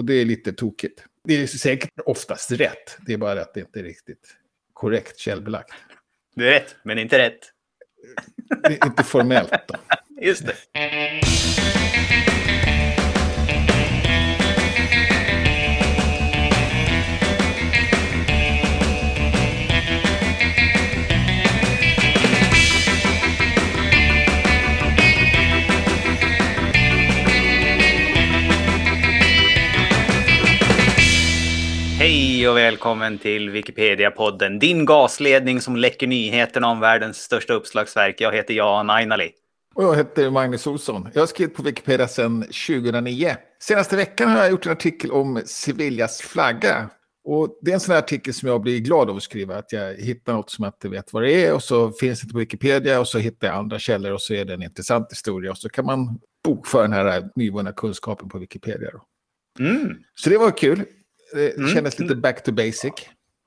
Och det är lite tokigt. Det är säkert oftast rätt. Det är bara att det inte är riktigt korrekt källbelagt. Det är rätt, men inte rätt. Det är inte formellt då. Just det. Hej och välkommen till Wikipedia-podden, din gasledning som läcker nyheterna om världens största uppslagsverk. Jag heter Jan Ainali. Och jag heter Magnus Olsson. Jag har skrivit på Wikipedia sedan 2009. Senaste veckan har jag gjort en artikel om Sevillas flagga. Och det är en sån här artikel som jag blir glad av att skriva. Att jag hittar något som jag inte vet vad det är och så finns det inte på Wikipedia och så hittar jag andra källor och så är det en intressant historia. Och så kan man bokföra den här nyvunna kunskapen på Wikipedia. Mm. Så det var kul. Det Mm. kändes lite back to basic.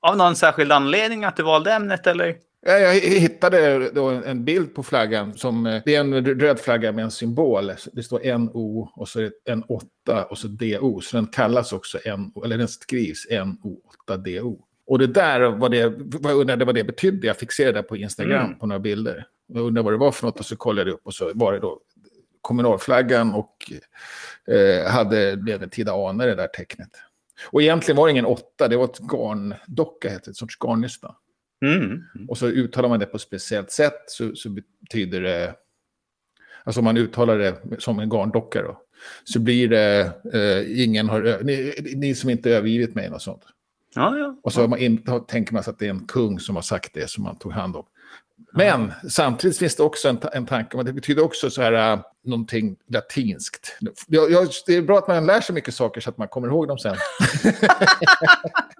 Av någon särskild anledning att du valde ämnet eller? Ja, Jag hittade då en bild på flaggan. Som, eh, det är en röd flagga med en symbol. Det står NO och så är det en 8 och så DO. Så den kallas också NO, eller den skrivs NO8DO. Och det där var det, vad jag undrade vad det betydde. Jag fixerade det på Instagram Mm. på några bilder. Jag undrade vad det var för något och så kollade jag upp och så var det då kommunalflaggan och eh, hade medeltida anor det där tecknet. Och egentligen var det ingen åtta, det var ett garndocka, ett sorts garnnystan. Mm. Och så uttalar man det på ett speciellt sätt så, så betyder det... Alltså om man uttalar det som en garndocka då. Så blir det eh, ingen har... Ni, ni som inte övergivit mig och sånt. Ja, ja. Och så man in, tänker man sig att det är en kung som har sagt det som man tog hand om. Men samtidigt finns det också en, ta- en tanke om att det betyder också så här uh, någonting latinskt. Jag, jag, det är bra att man lär sig mycket saker så att man kommer ihåg dem sen.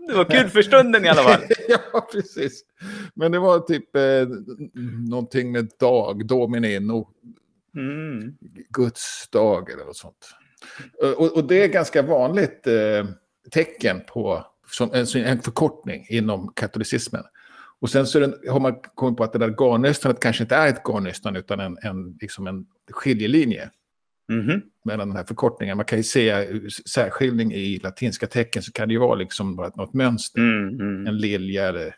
Det var kul för stunden i alla fall. ja, precis. Men det var typ eh, någonting med dag, dominino, Mm. Guds dag eller något sånt. Och, och det är ganska vanligt eh, tecken på som en, en förkortning inom katolicismen. Och sen så det, har man kommit på att det där garnnystanet kanske inte är ett garnnystan utan en, en, liksom en skiljelinje Mhm. mellan den här förkortningen. Man kan ju se eh, särskiljning i latinska tecken så kan det ju vara liksom bara något mönster. Mm. Mm. en lilja eller...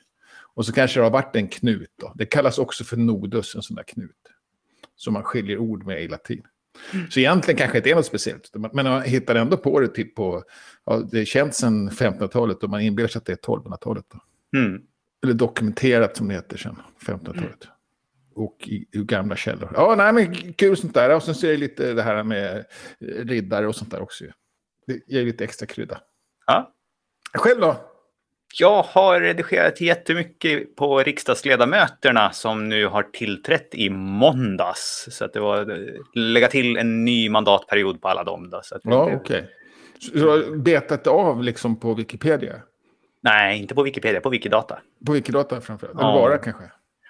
Och så kanske det har varit en knut. Då. Det kallas också för nodus, en sån där knut. Som man skiljer ord med i latin. Så egentligen kanske inte är något speciellt. Men man hittar ändå på det typ på... Ja, det känt sedan 1500-talet och man inbillar sig att det är 1200-talet. Mm. Eller dokumenterat som det heter sedan 1500-talet. Och i, i gamla källor. Ja, nej men kul sånt där. Och sen ser jag lite det här med eh, riddare och sånt där också. Det ger lite extra krydda. Ja. Själv då? Jag har redigerat jättemycket på riksdagsledamöterna som nu har tillträtt i måndags. Så att det var lägga till en ny mandatperiod på alla dem. Då, så att Ja, okej. Så du har betat av liksom på Wikipedia? Nej, inte på Wikipedia, på Wikidata. På Wikidata framförallt? Ja. Eller bara kanske?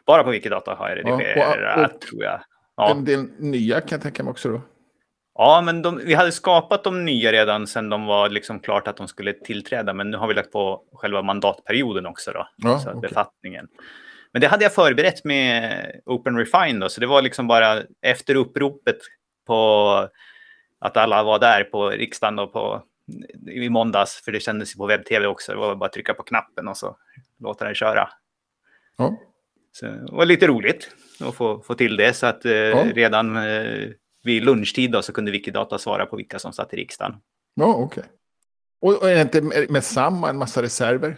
Bara på Wikidata har jag Ja, och- redigerat, och- tror jag. Ja. En del nya kan jag tänka mig också då. Ja, men de, vi hade skapat de nya redan sedan de var liksom klart att de skulle tillträda. Men nu har vi lagt på själva mandatperioden också då. Ja, så okej. befattningen. Men det hade jag förberett med Open Refine då. Så det var liksom bara efter uppropet på att alla var där på riksdagen och på, i måndags. För det kändes ju på webb-tv också. Det var bara att trycka på knappen och så låta den köra. Ja, Så det var lite roligt att få, få till det. Så att eh, redan eh, vid lunchtid då, så kunde Wikidata svara på vilka som satt i riksdagen. ja okej. Och, och är det inte med, samma en massa reserver?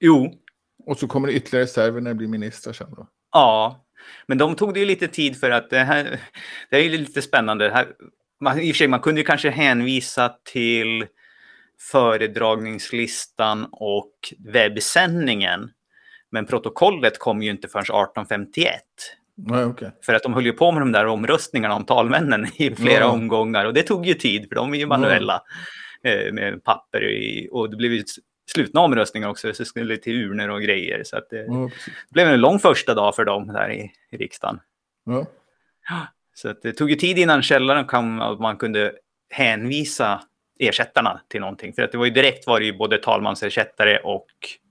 Jo, Och så kommer det ytterligare reserver när det blir ministrar sen då? ja. Men de tog det ju lite tid för att det här, det är ju lite spännande. Det här, man, I och för sig, man kunde ju kanske hänvisa till föredragningslistan och webbsändningen. Men protokollet kom ju inte förrän 1851. Nej, okej. För att de höll ju på med de där omröstningarna om talmännen i flera Ja. omgångar. Och det tog ju tid, för de är ju manuella. Eh, med papper i, och det blev ju slutna omröstningar också. Så skulle till urnor och grejer. Så det, Ja, precis. det blev en lång första dag för dem där i, i riksdagen. Ja. Så det tog ju tid innan källaren kom och man kunde hänvisa ersättarna till någonting. För att det var ju direkt var det ju både talmansersättare och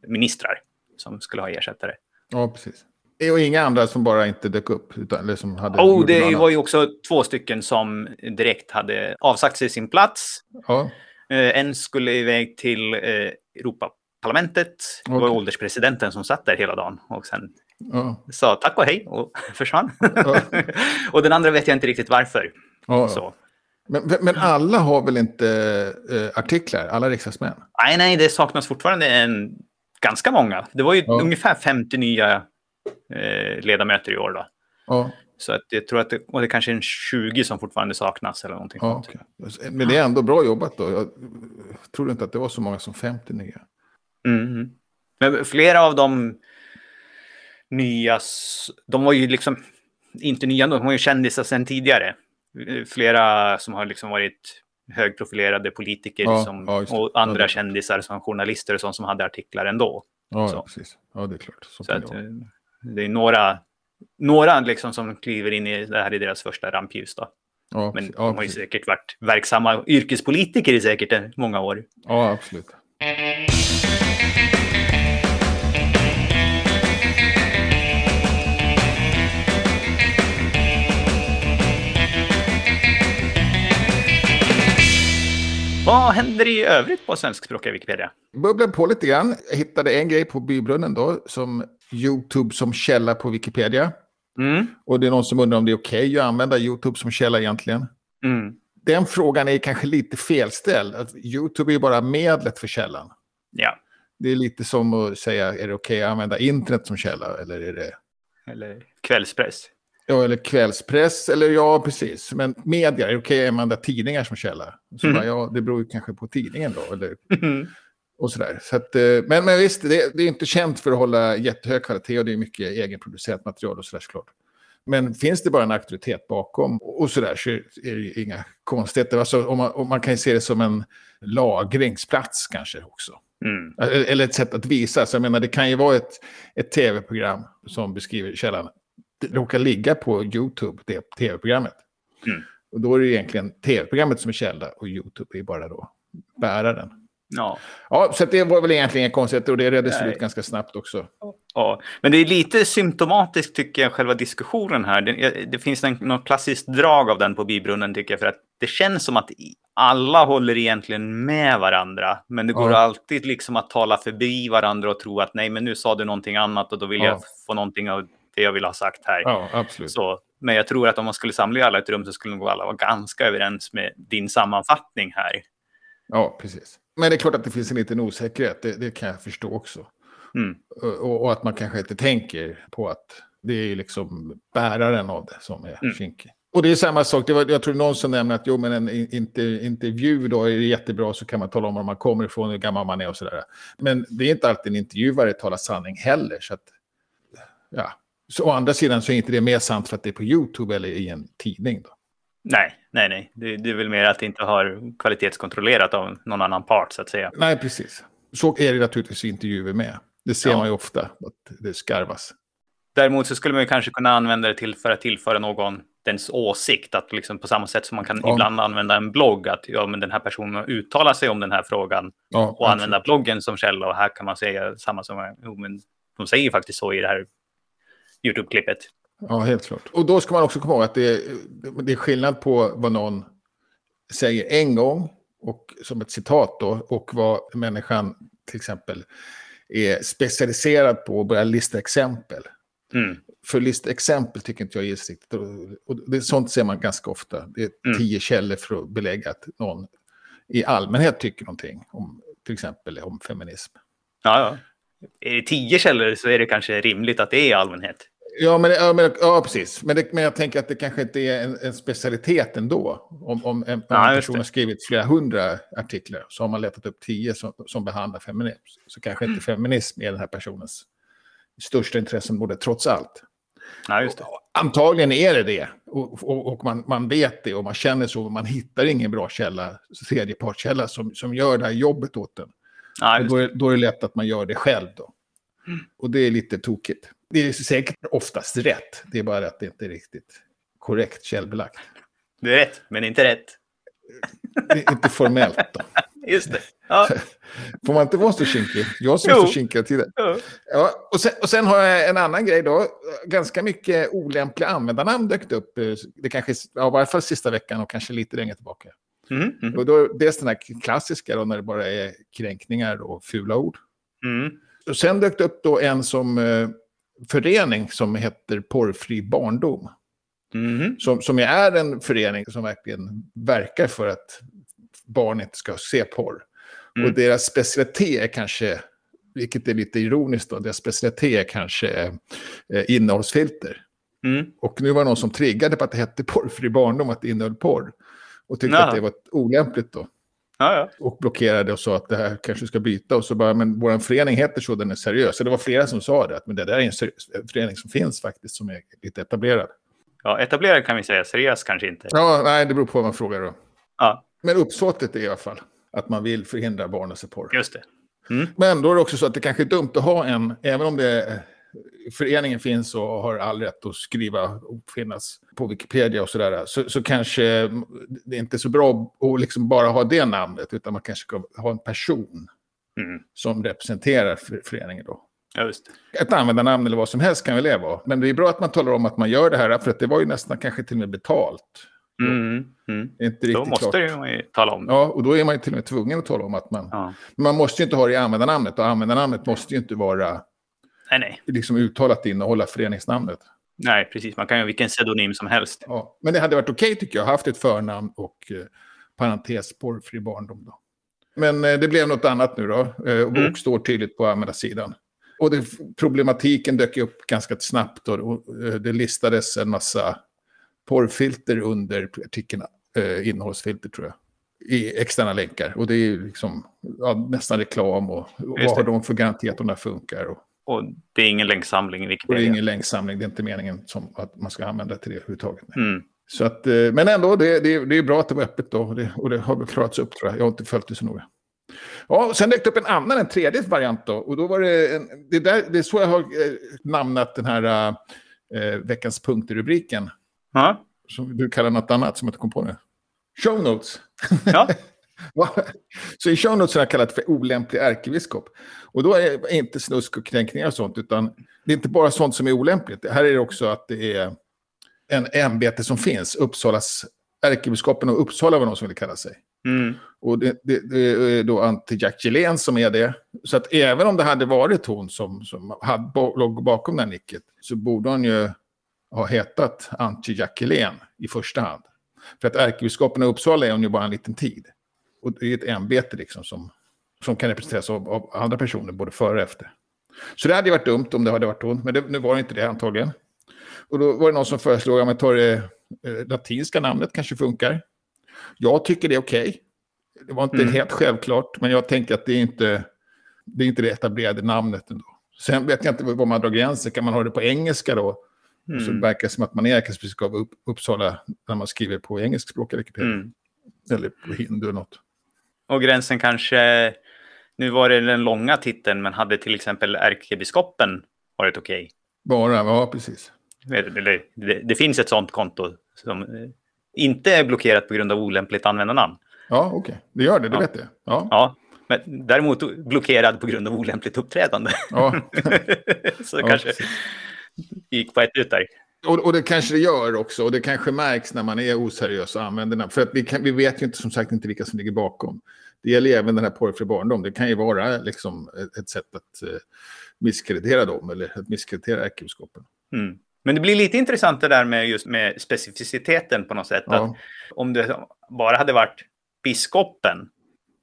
ministrar som skulle ha ersättare. ja, precis. Och inga andra som bara inte dök upp? Utan, eller som hade Oh, det var ju också två stycken som direkt hade avsagt sig sin plats. Ja, Eh, en skulle iväg till eh, Europaparlamentet. Det var ålderspresidenten som satt där hela dagen och sen Ja, sa tack och hej och försvann. Ja. och den andra vet jag inte riktigt varför. ja. Så. Men, men alla har väl inte eh, artiklar, alla riksdagsmän? Nej, nej, det saknas fortfarande en, ganska många. Det var ju Ja. ungefär 50 nya eh, ledamöter i år. Då. Ja, Så att jag tror att det, och det kanske är en 20 som fortfarande saknas eller någonting ja. Men det är ändå bra jobbat då. Jag trodde inte att det var så många som 50 nya. Mm. Men flera av de nya, de var ju liksom inte nya, de var ju kändisar sedan tidigare. Flera som har liksom varit högprofilerade politiker Ja, som, ja, och Ja, andra det- kändisar som journalister och sånt som hade artiklar ändå. Ja, Så. ja precis. Ja, det är klart. Så Så att, det eh, det är några, några liksom som kliver in i det här i deras första rampljus. Då. ja, Men de ja, har ju säkert varit verksamma yrkespolitiker i säkert eh, många år. ja, absolut. Vad händer i övrigt på svenskspråkiga Wikipedia? Bubblade på lite grann. Jag hittade en grej på bybrunnen då, som YouTube som källa på Wikipedia. Mm. Och det är någon som undrar om det är okej att använda YouTube som källa egentligen. Mm. Den frågan är kanske lite felställd. Att YouTube är ju bara medlet för källan. Ja, Det är lite som att säga, är det okej att använda internet som källa? Eller är det... eller kvällspress. Ja, eller kvällspress, eller ja, precis. Men media, är det okej att använda tidningar som källa? Så Mm. bara, ja, det beror ju kanske på tidningen då, eller Mm. och sådär. Så att, eh, men, men visst, det, det är inte känt för att hålla jättehög kvalitet och det är mycket egenproducerat material och sådär såklart. Men finns det bara en auktoritet bakom och sådär så är det inga konstigheter. Alltså, om man, om man kan ju se det som en lagringsplats kanske också. Mm. Eller ett sätt att visa. Så jag menar, det kan ju vara ett, ett tv-program som beskriver källan. Råkar ligga på YouTube, det tv-programmet. Mm. Och då är det egentligen tv-programmet som är källa och YouTube är bara då bäraren. Ja. Ja, så att det var väl egentligen inga konstigheter och det reddes ut ganska snabbt också. ja, men det är lite symptomatiskt tycker jag, själva diskussionen här. Det, det finns en, något klassiskt drag av den på bibrunnen tycker jag, för att det känns som att alla håller egentligen med varandra, men det går Ja. alltid liksom att tala förbi varandra och tro att nej, men nu sa du någonting annat och då vill Ja. jag få någonting av det jag vill ha sagt här. Ja, absolut. Så, men jag tror att om man skulle samla alla i ett rum så skulle nog alla vara ganska överens med din sammanfattning här. Ja, precis. Men det är klart att det finns en liten osäkerhet, det, det kan jag förstå också. Mm. Och, och att man kanske inte tänker på att det är liksom bäraren av det som är Mm. kinkig. Och det är samma sak, det var, jag tror någon som nämnde att jo, men en in- inter, intervju då är det jättebra så kan man tala om var man kommer ifrån, hur gammal man är och sådär. Men det är inte alltid en intervjuare talar sanning heller. Så att, ja. Så å andra sidan så är inte det mer sant för att det är på YouTube eller i en tidning. Då. Nej, nej, nej. Det, det är väl mer att det inte har kvalitetskontrollerat av någon annan part så att säga. Nej, precis. Så är det naturligtvis i intervjuer med. Det ser Ja. man ju ofta, att det skarvas. Däremot så skulle man ju kanske kunna använda det till för att tillföra någon dens åsikt. Att liksom på samma sätt som man kan Ja. ibland använda en blogg. Att ja, men den här personen uttalar sig om den här frågan. Ja, Och använda bloggen som källa. Och här kan man säga samma som... Jo, men de säger faktiskt så i det här YouTube-klippet. Ja, helt klart. Och då ska man också komma ihåg att det är, det är skillnad på vad någon säger en gång och som ett citat då och vad människan till exempel är specialiserad på och börjar lista exempel. Mm. För lista exempel tycker inte jag är riktigt. Och och det, sånt ser man ganska ofta. Det är Mm. tio källor för att belägga att någon i allmänhet tycker någonting om till exempel om feminism. Ja, ja. Är det tio källor så är det kanske rimligt att det är i allmänhet. Ja, men, ja, men, ja precis. Men, det, men jag tänker att det kanske inte är en, en specialitet ändå. Om, om, en, Ja, en person har skrivit flera hundra artiklar så har man letat upp tio som, som behandlar feminism. Så kanske Mm. inte feminism är den här personens största intresseområde trots allt. Ja, just det. Antagligen är det det. Och, och, och man, man vet det och man känner så. Man hittar ingen bra källa, tredjepartskälla som, som gör det här jobbet åt en. Ja, då, är, då är det lätt att man gör det själv då. Mm. Och det är lite tokigt. Det är säkert oftast rätt. Det är bara att det inte är riktigt korrekt källbelagt. Det är rätt, men inte rätt. Det är inte formellt då. Just det. Ja. Får man inte vara så kinkig? Jag som är Jo. så kinkig hela tiden. Ja. Ja, och, sen, och sen har jag en annan grej då. Ganska mycket olämpliga användarnamn dök upp. eh, Det kanske, ja, i varje fall sista veckan och kanske lite längre tillbaka. Mm, mm, Och då, dels den här klassiska då, när det bara är kränkningar och fula ord. mm. Och sen dök det upp då en som eh, förening som heter Porrfri barndom. Mhm. Som, som är en förening som verkligen verkar för att barn inte ska se porr. Mm. Och deras specialitet är kanske, vilket är lite ironiskt då, deras specialitet är kanske eh, innehållsfilter. Mm. Och nu var det någon som triggade på att det hette porrfri barndom, att det innehöll porr. Och tyckte Ja. att det var olämpligt då. Ja, ja. Och blockerade och sa att det här kanske ska byta. Och så bara, men vår förening heter så, den är seriös. Så det var flera som sa det, att men det där är en seriös en förening som finns faktiskt, som är lite etablerad. ja, etablerad kan vi säga, seriös kanske inte. Ja, nej, det beror på vad man frågar då. Ja, Men uppsåtet är i alla fall att man vill förhindra barn att se porr. just det. Men då är det också så att det kanske är dumt att ha en, även om det föreningen finns och har all rätt att skriva och finnas på Wikipedia och sådär, så, så kanske det är inte så bra att liksom bara ha det namnet, utan man kanske ska ha en person Mm. som representerar för- föreningen då. Ja, just. Ett användarnamn eller vad som helst kan väl det vara. Men det är bra att man talar om att man gör det här, för att det var ju nästan kanske till och med betalt. Mm. Mm. Är inte Då riktigt måste klart. man ju tala om det. Ja, och då är man ju till och med tvungen att tala om att man... Ja. Men man måste ju inte ha det i användarnamnet, och användarnamnet måste ju inte vara Nej, nej. liksom uttalat innehålla föreningsnamnet. Nej, precis. Man kan ju ha vilken pseudonym som helst. Ja. Men det hade varit okej tycker jag, haft ett förnamn och eh, parentes porrfri barndom. Då. Men eh, det blev något annat nu då, eh, och Mm. står tydligt på användarsidan. Och det, problematiken dök upp ganska snabbt då, och eh, det listades en massa porrfilter under artikeln, eh, innehållsfilter tror jag, i externa länkar. Och det är liksom ja, nästan reklam och, och vad har de för garanti att de där funkar. Och, Och det är ingen länksamling i och det är ingen länksamling, det är inte meningen som att man ska använda till det överhuvudtaget. Mm. Så att, eh, men ändå, det, det, det är bra att det var öppet då. Och det, och det har väl klarats upp tror jag. Jag har inte följt det så noga. Ja, och sen dök det upp en annan, en tredje variant då. Och då var det, en, det, där, det är så jag har eh, namnat den här eh, veckans punkt-rubriken. Ja. Som du kallar något annat som jag inte kom på nu. Show notes. Ja. Så i show notes har jag kallat för olämplig ärkebiskop. Och då är det inte snusk och kränkningar och sånt, utan det är inte bara sånt som är olämpligt. Här är det också att det är en ämbete som finns, Uppsalas, ärkebiskopen av Uppsala var någon som ville kalla sig. Mm. Och det, det, det är då Ante Jack Gillén som är det. Så att även om det hade varit hon som, som hade, låg bakom det här nicket så borde hon ju ha hetat Ante Jack Gillén i första hand. För att ärkebiskopen av Uppsala är hon ju bara en liten tid. Och det är ett ämbete liksom som, som kan representeras av, av andra personer både före och efter. Så det hade varit dumt om det hade varit hon, men det, nu var det inte det antagligen. Och då var det någon som föreslog att man tar det eh, latinska namnet kanske funkar. Jag tycker det är okej. Det var inte Mm. helt självklart, men jag tänker att det är inte det, är inte det etablerade namnet ändå. Sen vet jag inte var man drar gränsen. Kan man ha det på engelska då? Och så Mm. verkar det som att man är ärkebiskop av Upp- Uppsala när man skriver på engelskspråkiga Wikipedia. Mm. Eller på hindu eller något. Och gränsen kanske... Nu var det den långa titeln, men hade till exempel ärkebiskopen varit okej? Bara, ja precis. Eller, det, det finns ett sånt konto som eh, inte är blockerat på grund av olämpligt användarnamn. Ja, okej. Det gör det, det Ja. vet jag. Ja, Ja, men däremot blockerad på grund av olämpligt uppträdande. ja. Så det Ja, kanske gick på ett ut där. Och, och det kanske det gör också. Och det kanske märks när man är oseriös och använder den. För att vi, kan, vi vet ju inte som sagt inte vilka som ligger bakom. Det gäller ju även den här porrfri barndom. Det kan ju vara liksom ett, sätt att uh, misskreditera dem eller att misskreditera ärkebiskopen. Mm. Men det blir lite intressant det där med just med specificiteten på något sätt. Att Ja, om det bara hade varit biskopen,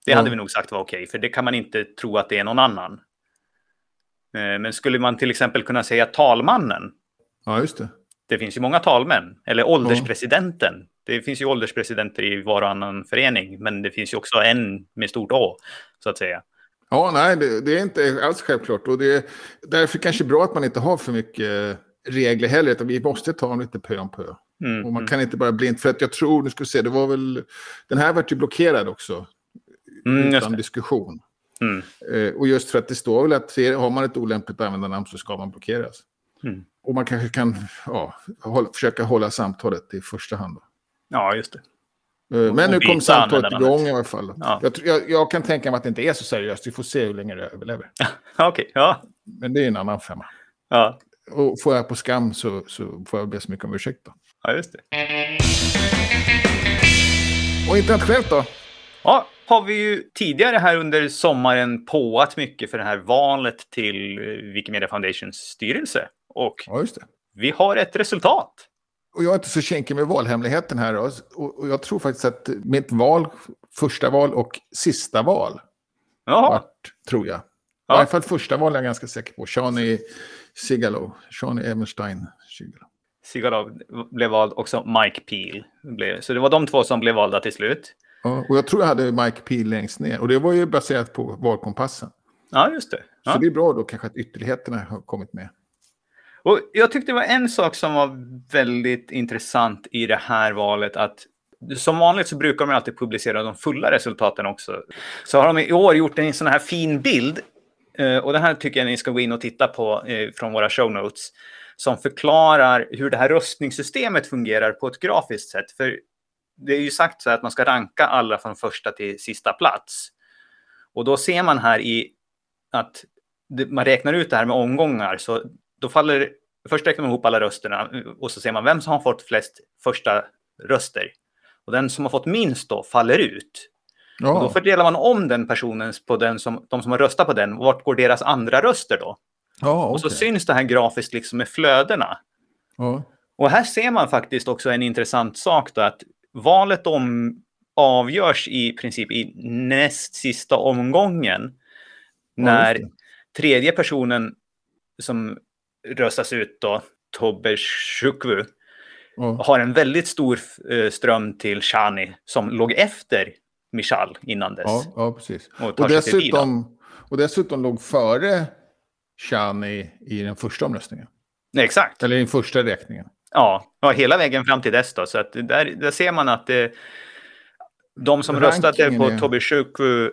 det Ja. hade vi nog sagt var okej, för det kan man inte tro att det är någon annan. Eh, Men skulle man till exempel kunna säga talmannen, ja just det. det finns ju många talmän, eller ålderspresidenten. Det finns ju ålderspresidenter i var och annan förening, men det finns ju också en med stort Å, så att säga. Ja, nej, det, det är inte alls självklart. Och det är därför kanske bra att man inte har för mycket regler heller. Utan vi måste ta dem lite pö om pö. Mm. Och man kan inte bara blint, för att jag tror, nu ska vi se, det var väl, den här vart ju blockerad också. Mm, utan diskussion. Mm. Eh, och just för att det står väl att har man ett olämpligt användarnamn så ska man blockeras. Mm. Och man kanske kan ja, hålla, försöka hålla samtalet i första hand. Då. Ja, just det. Eh, Men nu kom samtalet igång i alla fall. Ja. Jag, jag, jag kan tänka mig att det inte är så seriöst. Vi får se hur länge det överlever. Okej, ja. Men det är en annan femma. ja. Och får jag på skam så, så får jag be så mycket om ursäkt. Då. Ja, just det. Och internationellt då? Ja, har vi ju tidigare här under sommaren påat mycket för det här valet till Wikimedia Foundations styrelse. Och Ja, vi har ett resultat. Och jag är inte så kinkig med valhemligheten här. Och, och jag tror faktiskt att mitt val, första val och sista val, Jaha, vart, tror jag. I Ja. alla fall första val är jag ganska säker på. Shani Sigalo. Shani Everstein Sigalo. Sigalov blev vald, också Mike Peel. Blev. Så det var de två som blev valda till slut. Ja, och jag tror jag hade Mike Peel längst ner. Och det var ju baserat på valkompassen. Ja, just det. Ja. Så det är bra då kanske att ytterligheterna har kommit med. Och jag tyckte det var en sak som var väldigt intressant i det här valet. att Som vanligt så brukar de alltid publicera de fulla resultaten också. Så har de i år gjort en sån här fin bild. Eh, och det här tycker jag ni ska gå in och titta på eh, från våra show notes. Som förklarar hur det här röstningssystemet fungerar på ett grafiskt sätt. För det är ju sagt så här att man ska ranka alla från första till sista plats. Och då ser man här i att man räknar ut det här med omgångar. Så då faller, först räknar man ihop alla rösterna och så ser man vem som har fått flest första röster. Och den som har fått minst då faller ut. Och då Ja, fördelar man om den personen på den som, de som har röstat på den. Vart går deras andra röster då? ja Och så syns det här grafiskt liksom med flödena. Ja. Och här ser man faktiskt också en intressant sak då att valet om avgörs i princip i näst sista omgången. När tredje personen som röstas ut då, Tobbe Shukwu, Ja. har en väldigt stor eh, ström till Shani som låg efter Michal innan dess. Ja, ja, precis. Och Och dessutom, och dessutom låg före Shani i den första omröstningen. Nej, exakt. Eller i den första räkningen. Ja, ja, hela vägen fram till dess då. Så att där, där ser man att eh, de som Rankingen röstade på är- Tobbe Shukwu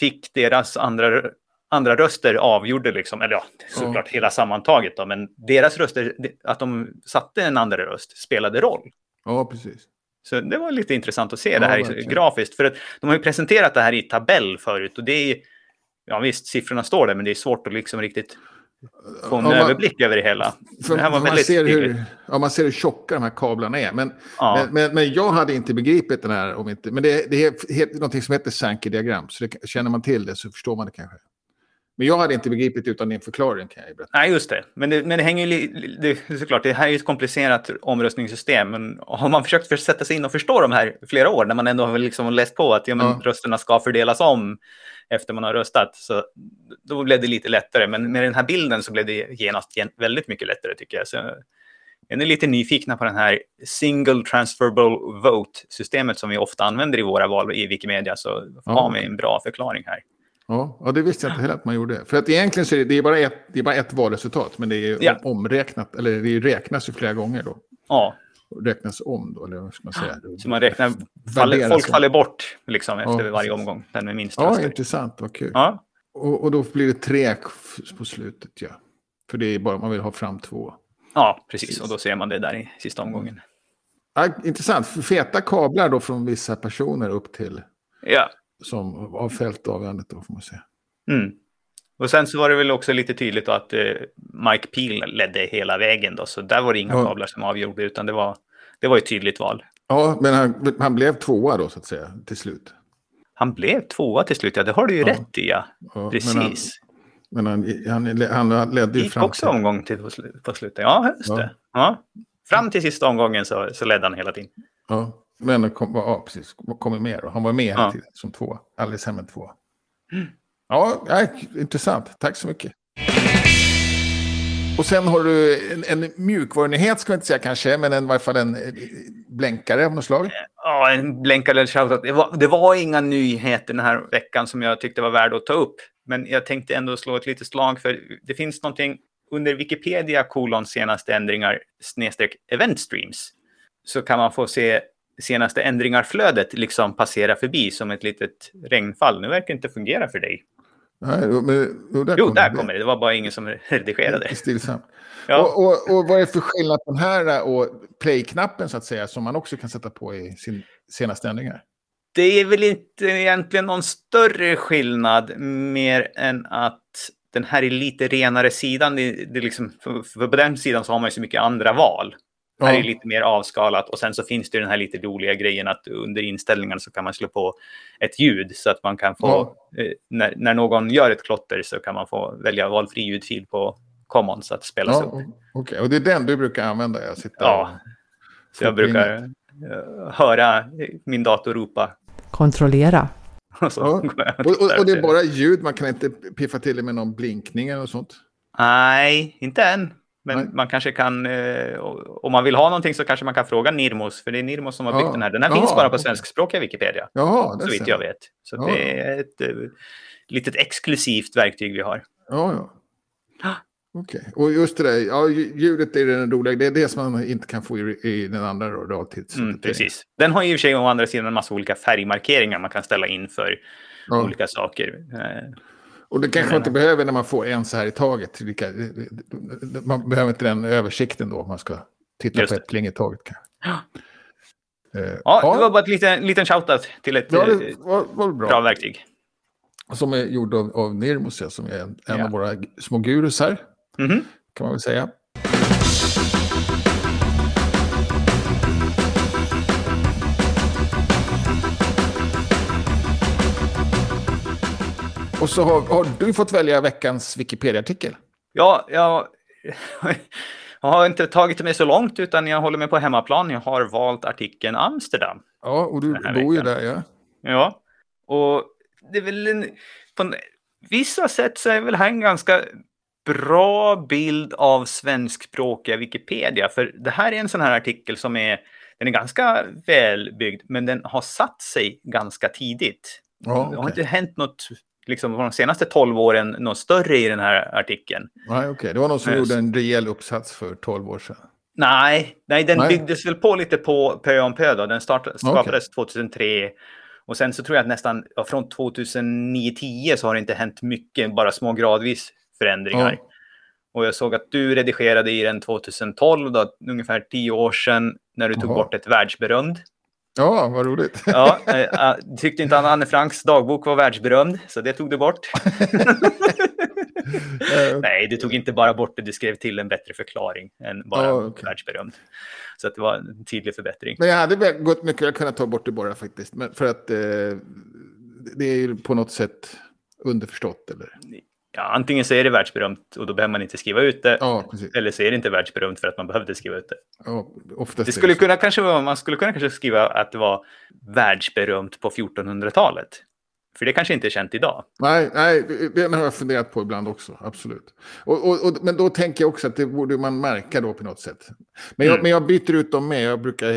fick deras andra, andra röster avgjorde liksom, eller ja, såklart hela sammantaget då, men deras röster, att de satte en andra röst spelade roll. Ja, precis. Så det var lite intressant att se Ja, det här verkligen. grafiskt. För att de har ju presenterat det här i tabell förut och det är ja visst, siffrorna står där, men det är svårt att liksom riktigt få en Ja, man- överblick över det hela. För det man, ser hur, ja, man ser hur tjocka de här kablarna är. Men, Ja. men, men, men jag hade inte begripit den här. Om inte, men det, det är någonting som heter Sankey-diagram. Så det, känner man till det så förstår man det kanske. Men jag hade inte begripit utan din förklaring kan jag berätta. Nej, just det. Men det, men det hänger ju... Det, såklart, det här är ju ett komplicerat omröstningssystem. Men har man försökt för sätta sig in och förstå de här flera år, när man ändå har liksom läst på att ja, men Ja. rösterna ska fördelas om efter man har röstat, så då blev det lite lättare. Men med den här bilden så blev det genast gen- väldigt mycket lättare, tycker jag. Så är ni lite nyfikna på den här single transferable vote-systemet som vi ofta använder i våra val i Wikimedia, så har vi en bra förklaring här. Ja, ja, det visste jag inte heller att man gjorde. För att egentligen så är det, det, är bara ett, det är bara ett valresultat. Men det är Ja. omräknat, eller det räknas ju flera gånger då. Ja, Räknas om då, eller vad ska man säga? så man räknar... Faller, folk om. faller bort liksom, efter Ja, varje precis. omgång. Den med minst Ja, röster. intressant, vad kul. Ja, Och, och då blir det tre på slutet, ja. För det är bara, man vill ha fram två. ja, precis. Och då ser man det där i sista omgången. Ja, intressant, feta kablar då från vissa personer upp till, Ja. Som har fällt avgörandet då får man säga. Mm. Och sen så var det väl också lite tydligt att eh, Mike Peel ledde hela vägen då. Så där var det inga Ja. kablar som avgjorde, utan det var, det var ett tydligt val. Ja, men han, han blev tvåa då så att säga, till slut. Han blev tvåa till slut, ja det har du ju Ja. rätt i ja. Ja, Precis. Men han, men han, han, ledde ju gick fram också till... omgång till på, slu- på slutet. Ja, just det. Fram till sista omgången så, så ledde han hela tiden. Ja, men kom, ja, precis, kom med då. Han var med Ja. tiden som tvåa. Alldeles hemma tvåa. Ja, ja, intressant. Tack så mycket. Och sen har du en, en mjukvarunyhet, ska vi inte säga kanske, men en, i varje fall en eh, blänkare av något slag. Ja, en blänkare shoutout. Det var, det var inga nyheter den här veckan som jag tyckte var värda att ta upp. Men jag tänkte ändå slå ett litet slag för det finns någonting under Wikipedia kolon senaste ändringar snedstreck event streams. Så kan man få se senaste ändringar-flödet liksom passera förbi som ett litet regnfall. Nu verkar det inte fungera för dig. Nej, men, jo, där Jo, kom där det. kommer det. Det var bara ingen som redigerade. Stillsamt. Ja. Och, och, och vad är det för skillnad på den här och play-knappen så att säga, som man också kan sätta på i sin senaste ändringar? Det är väl inte egentligen någon större skillnad mer än att den här är lite renare sidan. Det, det liksom, för, för på den sidan så har man ju så mycket andra val. Ja. Här är lite mer avskalat och sen så finns det den här lite roliga grejen att under inställningarna så kan man slå på ett ljud så att man kan få, ja. eh, när, när någon gör ett klotter så kan man få välja valfri ljudfil på Commons att spelas ja, upp. Okej, okay. och det är den du brukar använda? Jag sitter ja, så jag brukar uh, höra min dator ropa. Kontrollera. och, ja. och, och, och, det är bara ljud, man kan inte piffa till det med någon blinkning eller sånt? Nej, inte än. Men Nej. man kanske kan, eh, om man vill ha någonting så kanske man kan fråga Nirmos, för det är Nirmos som har byggt ja. den här. Den här Jaha, finns bara på svenskspråkiga Wikipedia, Jaha, så vitt jag vet. Så ja. det är ett uh, litet exklusivt verktyg vi har. Ja, ja. Okej, okay. och just det där, ja, ljudet är den roliga, det är det som man inte kan få i, i den andra realtids. Mm, precis. Den har i och för sig å andra sidan en massa olika färgmarkeringar man kan ställa in för ja. olika saker. Eh, och det kanske man inte behöver när man får en så här i taget. Man behöver inte den översikten då om man ska titta på ett pling i taget. Ja. Uh, ja, det var bara en liten, liten shoutout till ett ja, var, var bra. bra verktyg. Som är gjord av, av Nirmos, som är en, en ja. av våra små gurus här. Mm -hmm. Kan man väl säga. Och så har, har, du fått välja veckans Wikipedia-artikel. Ja, jag, jag har inte tagit mig så långt utan jag håller mig på hemmaplan. Jag har valt artikeln Amsterdam. Ja, och du bor ju där, ja. Ja, och det är väl en, på vissa sätt så är väl här en ganska bra bild av svenskspråkiga Wikipedia. För det här är en sån här artikel som är, den är ganska välbyggd, men den har satt sig ganska tidigt. Ja, okay. Det har inte hänt något liksom de senaste tolv åren något större i den här artikeln. Nej, okej. Okay. Det var någon som Men, gjorde en rejäl uppsats för tolv år sedan. Nej, nej den nej. byggdes väl på lite på pö om pö. Då. Den start, skapades okay. 2003. Och sen så tror jag att nästan ja, från 2009-10 så har det inte hänt mycket, bara små gradvis förändringar. Ja. Och jag såg att du redigerade i den 2012, då, ungefär tio år sedan, när du tog Aha. bort ett världsberömd. Ja, vad roligt. Ja, äh, tyckte inte Anne Franks dagbok var världsberömd, så det tog du bort. Nej, du tog inte bara bort det, du skrev till en bättre förklaring än bara oh, okay. världsberömd. Så att det var en tydlig förbättring. Men jag hade gått mycket att kunna ta bort det bara faktiskt. Men för att eh, det är ju på något sätt underförstått. Eller? Ja, antingen så är det världsberömt och då behöver man inte skriva ut det. Ja, eller så är det inte världsberömt för att man behövde skriva ut det. Ja, det skulle kunna, kanske, man skulle kunna kanske skriva att det var världsberömt på 1400-talet. För det kanske inte är känt idag. Nej, nej det har jag funderat på ibland också. Absolut. Och, och, och, men då tänker jag också att det borde man märka då på något sätt. Men jag, mm. men jag byter ut dem med. Jag brukar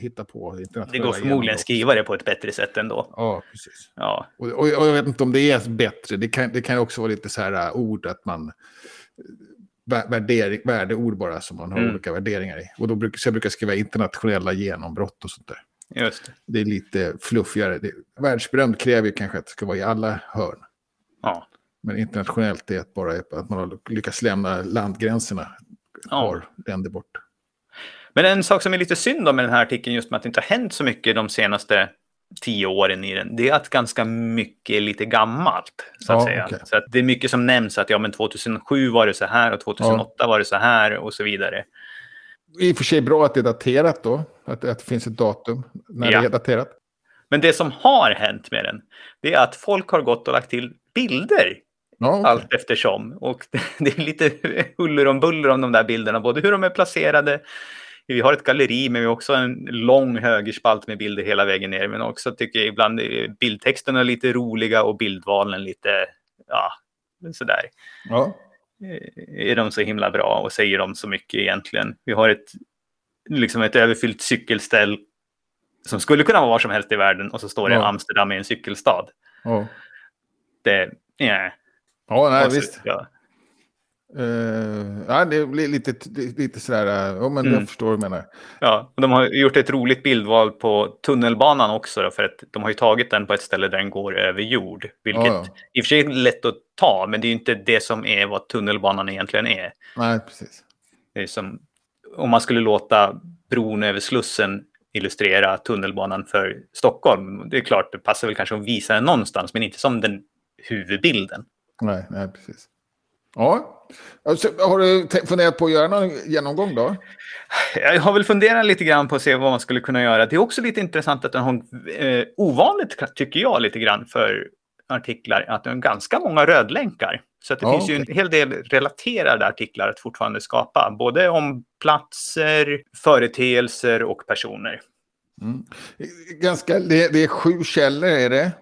hitta på. Det går förmodligen att skriva det på ett bättre sätt ändå. Ja, precis. Ja. Och, och, jag vet inte om det är bättre. Det kan, det kan också vara lite så här äh, ord att man äh, värdering, värdeord bara som man har mm. olika värderingar i. Och då brukar, så jag brukar skriva internationella genombrott och sånt där. Just det. det är lite fluffigare. Det, världsberömd kräver ju kanske att det ska vara i alla hörn. Ja. Men internationellt är det bara att man har lyckats lämna landgränserna ett ja. par länder bort. Men en sak som är lite synd med den här artikeln, just med att det inte har hänt så mycket de senaste tio åren i den, det är att ganska mycket är lite gammalt. Så att ja, säga. Okay. Så att det är mycket som nämns att ja, men 2007 var det så här och 2008 ja. var det så här och så vidare i och för sig bra att det är daterat då. Att, att det finns ett datum när ja. det är daterat. Men det som har hänt med den, det är att folk har gått och lagt till bilder. Ja, okay. Allt eftersom. Och det är lite huller om buller om de där bilderna. Både hur de är placerade. Vi har ett galleri, men vi har också en lång högerspalt med bilder hela vägen ner. Men också tycker jag ibland bildtexterna är lite roliga och bildvalen lite, ja, sådär. Ja är de så himla bra och säger de så mycket egentligen. Vi har ett, liksom ett överfyllt cykelställ som skulle kunna vara var som helst i världen och så står det ja. Amsterdam är en cykelstad. Ja. Det, yeah. Ja, nej, visst. Ja. Uh, ja, det blir lite, lite sådär, ja men mm. jag förstår vad du menar. Ja, och de har gjort ett roligt bildval på tunnelbanan också, då, för att de har ju tagit den på ett ställe där den går över jord. Vilket ja, ja. i och för sig är lätt att ta, men det är ju inte det som är vad tunnelbanan egentligen är. Nej, precis. Det är som om man skulle låta bron över Slussen illustrera tunnelbanan för Stockholm. Det är klart, det passar väl kanske att visa den någonstans, men inte som den huvudbilden. Nej, nej precis. Ja. Alltså, har du funderat på att göra någon genomgång då? Jag har väl funderat lite grann på att se vad man skulle kunna göra. Det är också lite intressant att den har eh, ovanligt, tycker jag, lite grann för artiklar, att den har ganska många rödlänkar. Så det ja, finns okay. ju en hel del relaterade artiklar att fortfarande skapa, både om platser, företeelser och personer. Mm. Ganska, det, det, är sju källor, är det?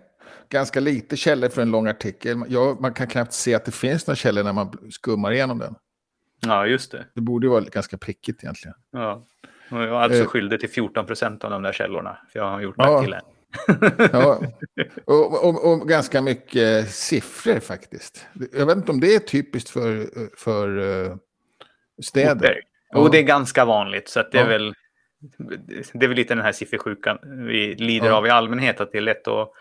Ganska lite källor för en lång artikel. Ja, man kan knappt se att det finns några källor när man skummar igenom den. Ja, just det. Det borde ju vara ganska prickigt egentligen. Ja, och jag är alltså eh. skyldig till 14 procent av de där källorna. För jag har gjort ja. till en. ja, och, och, och, ganska mycket siffror faktiskt. Jag vet inte om det är typiskt för, för uh, städer. Ja. Och det är ganska vanligt, så det är ja. väl det är väl lite den här siffersjukan vi lider ja. av i allmänhet, att det är lätt att,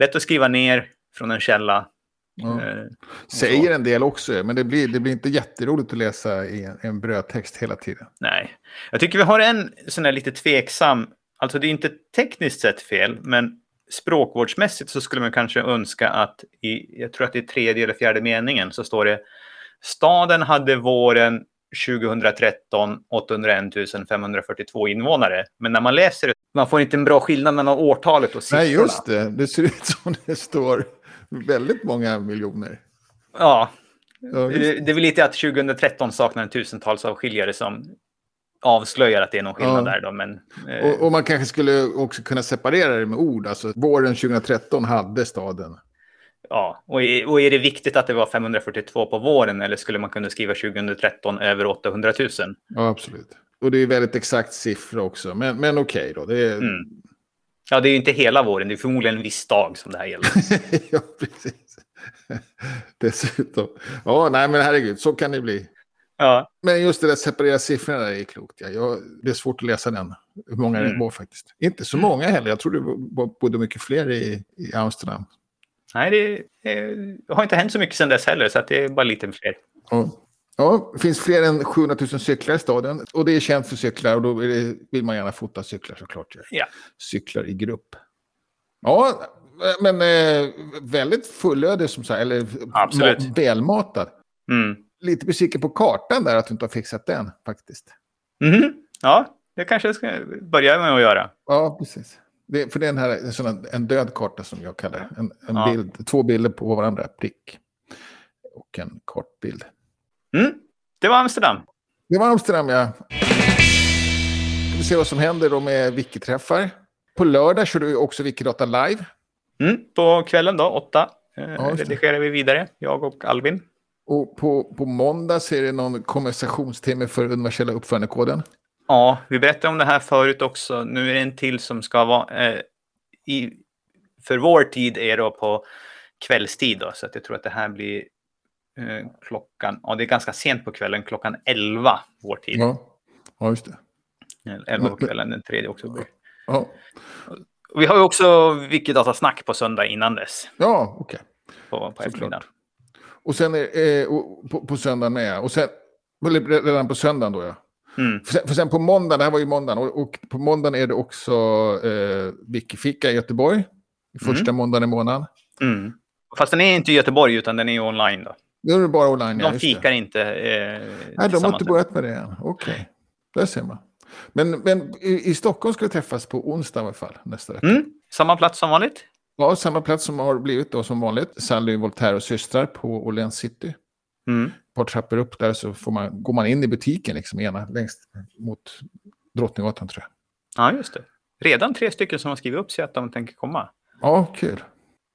lätt att skriva ner från en källa. Eh, Säger en del också, men det blir, det blir inte jätteroligt att läsa i en, en brödtext hela tiden. Nej, jag tycker vi har en sån här lite tveksam, alltså det är inte tekniskt sett fel, men språkvårdsmässigt så skulle man kanske önska att i, jag tror att det är tredje eller fjärde meningen, så står det Staden hade våren 2013 801 542 invånare. Men när man läser det, man får inte en bra skillnad mellan årtalet och siffrorna. Nej, just det. Det ser ut som det står väldigt många miljoner. Ja, ja det, det är väl lite att 2013 saknar en tusentals avskiljare som avslöjar att det är någon skillnad ja. där. Då, men, eh... och, och, man kanske skulle också kunna separera det med ord. Alltså, våren 2013 hade staden Ja, och är, och är det viktigt att det var 542 på våren eller skulle man kunna skriva 2013 över 800 000? Ja, absolut. Och det är väldigt exakt siffra också, men, men okej okay då. Det är... Mm. Ja, det är ju inte hela våren, det är förmodligen en viss dag som det här gäller. ja, precis. Dessutom. Ja, nej men herregud, så kan det bli. Ja. Men just det där separera siffrorna är klokt. Ja. Jag, det är svårt att läsa den, hur många mm. det var faktiskt. Inte så många heller, jag tror det bodde mycket fler i, i Amsterdam. Nej, det, det, har inte hänt så mycket sedan dess heller, så det är bara lite fler. Ja. ja, det finns fler än 700 000 cyklar i staden. Och det är känt för cyklar och då vill man gärna fota cyklar såklart. Ja. Cyklar i grupp. Ja, men eh, väldigt fullödig som sagt, eller Absolut. välmatad. Mm. Lite besviken på kartan där att du inte har fixat den faktiskt. Mm. Ja, det kanske jag ska börja med att göra. Ja, precis. Det, för det är en, här, en, död karta som jag kallar det. En, en ja. bild, två bilder på varandra, prick. Och en kort bild. Mm. Det var Amsterdam. Det var Amsterdam, ja. Vi se vad som händer då med Wikiträffar. På lördag kör du också Wikidata live. Mm, på kvällen då, åtta, eh, ja, redigerar vi vidare, jag och Albin. Och på, på måndag så är det någon konversationstimme för universella uppförandekoden. Ja, vi berättade om det här förut också. Nu är det en till som ska vara... Eh, i, för vår tid är då på kvällstid då, så att jag tror att det här blir eh, klockan... Ja, det är ganska sent på kvällen, klockan 11 vår tid. Ja, ja just det. 11 på kvällen den 3 oktober. Ja. Vi har ju också Wikidata-snack på söndag innan dess. Ja, okej. Okay. På, på eftermiddagen. Och sen är, eh, på, på söndagen med, och sen redan på söndagen då ja. Mm. För, sen, för, sen, på måndag, det här var ju måndagen, och, och på måndagen är det också eh, Wikifika i Göteborg. Första mm. måndagen i månaden. Mm. Fast den är inte i Göteborg utan den är online då. Nu är det bara online, De ja, fikar inte. Eh, Nej, de har inte börjat med det än. Okej, okay. där ser man. Men, men i, i, Stockholm ska det träffas på onsdag i alla fall, nästa vecka. Mm. Samma plats som vanligt? Ja, samma plats som har blivit då som vanligt. Sally Voltaire och systrar på Åhléns City. Mm. Ett par trappor upp där så får man, går man in i butiken liksom ena längst mot Drottninggatan tror jag. Ja, just det. Redan tre stycken som har skrivit upp sig att de tänker komma. Ja, kul.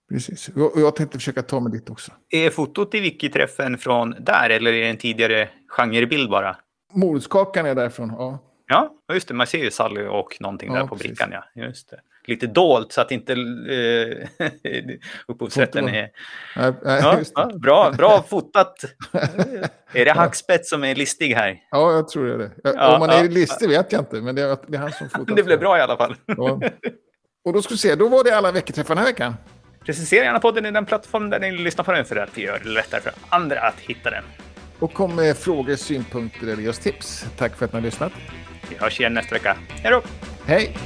Precis. Och jag tänkte försöka ta mig dit också. Är fotot i Wiki-träffen från där eller är det en tidigare genrebild bara? Morotskakan är därifrån, ja. Ja, just det. Man ser ju Sally och någonting ja, där på precis. brickan. Ja. Just det. Lite dolt så att inte eh, upphovsrätten är... Nej, nej, ja, ja, bra, bra fotat. är det Hackspett som är listig här? Ja, jag tror det. Är det. Ja, Om man är listig vet jag inte, men det är, det är han som fotar. det blev bra i alla fall. Och då ska vi se, då var det alla veckoträffar den här veckan. Recensera gärna podden i den plattform där ni lyssnar på den för att det gör det lättare för andra att hitta den. Och kom med frågor, synpunkter eller just tips. Tack för att ni har lyssnat. Vi hörs igen nästa vecka. Hej då! Hej!